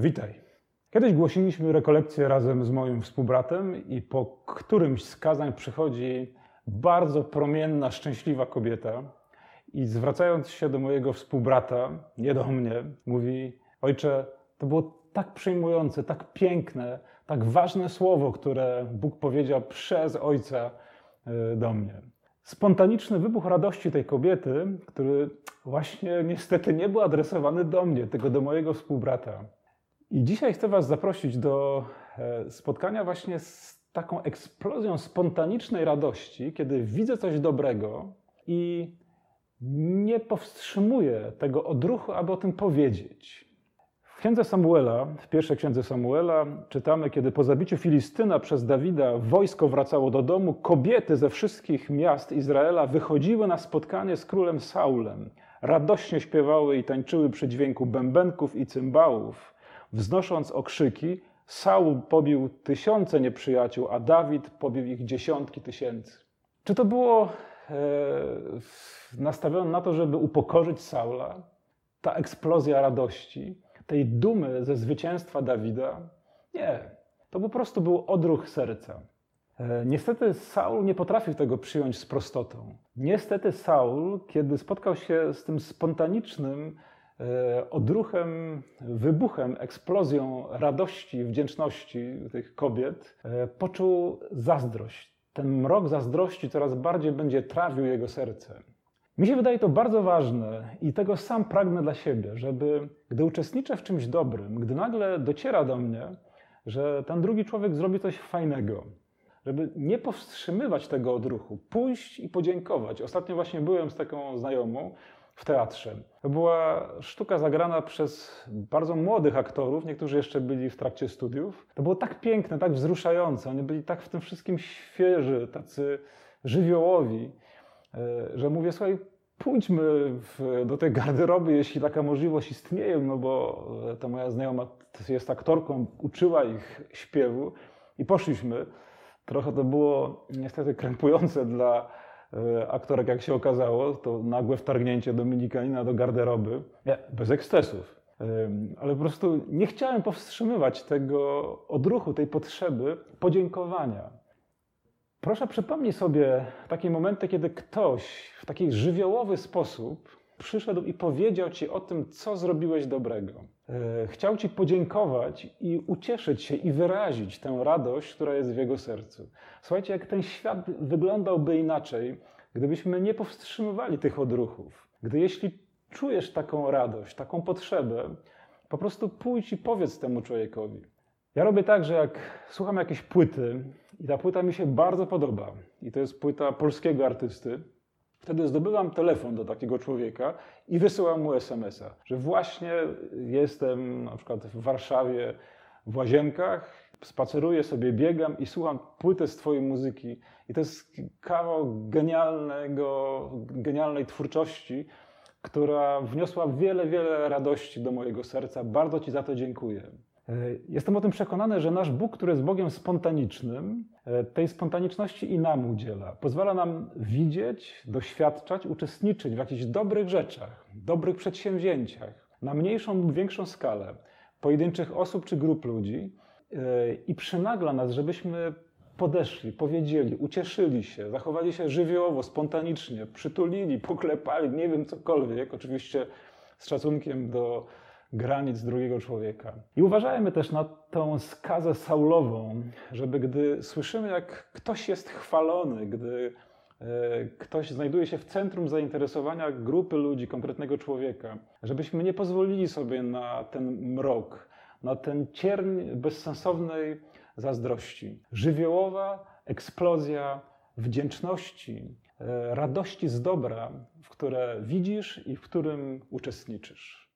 Witaj. Kiedyś głosiliśmy rekolekcję razem z moim współbratem i po którymś z kazań przychodzi bardzo promienna, szczęśliwa kobieta i zwracając się do mojego współbrata, nie do mnie, mówi: Ojcze, to było tak przejmujące, tak piękne, tak ważne słowo, które Bóg powiedział przez Ojca e, do mnie. Spontaniczny wybuch radości tej kobiety, który właśnie niestety nie był adresowany do mnie, tylko do mojego współbrata. I dzisiaj chcę Was zaprosić do e, spotkania właśnie z taką eksplozją spontanicznej radości, kiedy widzę coś dobrego i nie powstrzymuję tego odruchu, aby o tym powiedzieć. W księdze Samuela, w pierwszej księdze Samuela, czytamy, kiedy po zabiciu Filistyna przez Dawida wojsko wracało do domu, kobiety ze wszystkich miast Izraela wychodziły na spotkanie z królem Saulem. Radośnie śpiewały i tańczyły przy dźwięku bębenków i cymbałów. Wznosząc okrzyki, Saul pobił tysiące nieprzyjaciół, a Dawid pobił ich dziesiątki tysięcy. Czy to było e, nastawione na to, żeby upokorzyć Saula? Ta eksplozja radości, tej dumy ze zwycięstwa Dawida? Nie. To po prostu był odruch serca. E, niestety Saul nie potrafił tego przyjąć z prostotą. Niestety Saul, kiedy spotkał się z tym spontanicznym odruchem, wybuchem, eksplozją radości, wdzięczności tych kobiet, e, poczuł zazdrość. Ten mrok zazdrości coraz bardziej będzie trawił jego serce. Mi się wydaje to bardzo ważne i tego sam pragnę dla siebie, żeby gdy uczestniczę w czymś dobrym, gdy nagle dociera do mnie, że ten drugi człowiek zrobi coś fajnego, żeby nie powstrzymywać tego odruchu, pójść i podziękować. Ostatnio właśnie byłem z taką znajomą, w teatrze. To była sztuka zagrana przez bardzo młodych aktorów, niektórzy jeszcze byli w trakcie studiów. To było tak piękne, tak wzruszające, oni byli tak w tym wszystkim świeży, tacy żywiołowi, e, że mówię, słuchaj, pójdźmy w, do tej garderoby, jeśli taka możliwość istnieje, no bo ta moja znajoma jest aktorką, uczyła ich śpiewu i poszliśmy. Trochę to było niestety krępujące dla E, aktorek, jak się okazało, to nagłe wtargnięcie Dominikanina do garderoby, nie, bez ekscesów. Ale po prostu nie chciałem powstrzymywać tego odruchu, tej potrzeby podziękowania. Proszę przypomnij sobie takie momenty, kiedy ktoś w taki żywiołowy sposób przyszedł i powiedział ci o tym, co zrobiłeś dobrego. E, chciał ci podziękować i ucieszyć się i wyrazić tę radość, która jest w jego sercu. Słuchajcie, jak ten świat wyglądałby inaczej, gdybyśmy nie powstrzymywali tych odruchów. Gdy jeśli czujesz taką radość, taką potrzebę, po prostu pójdź i powiedz temu człowiekowi. Ja robię tak, że jak słucham jakiejś płyty i ta płyta mi się bardzo podoba, i to jest płyta polskiego artysty, Wtedy zdobywam telefon do takiego człowieka i wysyłam mu SMS-a, że właśnie jestem na przykład w Warszawie w łazienkach, spaceruję sobie, biegam i słucham płytę z Twojej muzyki. I to jest kawał genialnego, genialnej twórczości, która wniosła wiele, wiele radości do mojego serca. Bardzo Ci za to dziękuję. E, jestem o tym przekonany, że nasz Bóg, który jest Bogiem spontanicznym, e, tej spontaniczności i nam udziela. Pozwala nam widzieć, doświadczać, uczestniczyć w jakichś dobrych rzeczach, dobrych przedsięwzięciach, na mniejszą lub większą skalę, pojedynczych osób czy grup ludzi e, i przynagla nas, żebyśmy podeszli, powiedzieli, ucieszyli się, zachowali się żywiołowo, spontanicznie, przytulili, poklepali, nie wiem, cokolwiek, oczywiście z szacunkiem do granic drugiego człowieka. I uważajmy też na tą skazę Saulową, żeby gdy słyszymy, jak ktoś jest chwalony, gdy e, ktoś znajduje się w centrum zainteresowania grupy ludzi, konkretnego człowieka, żebyśmy nie pozwolili sobie na ten mrok, na ten cierń bezsensownej zazdrości. Żywiołowa eksplozja wdzięczności, e, radości z dobra, w które widzisz i w którym uczestniczysz.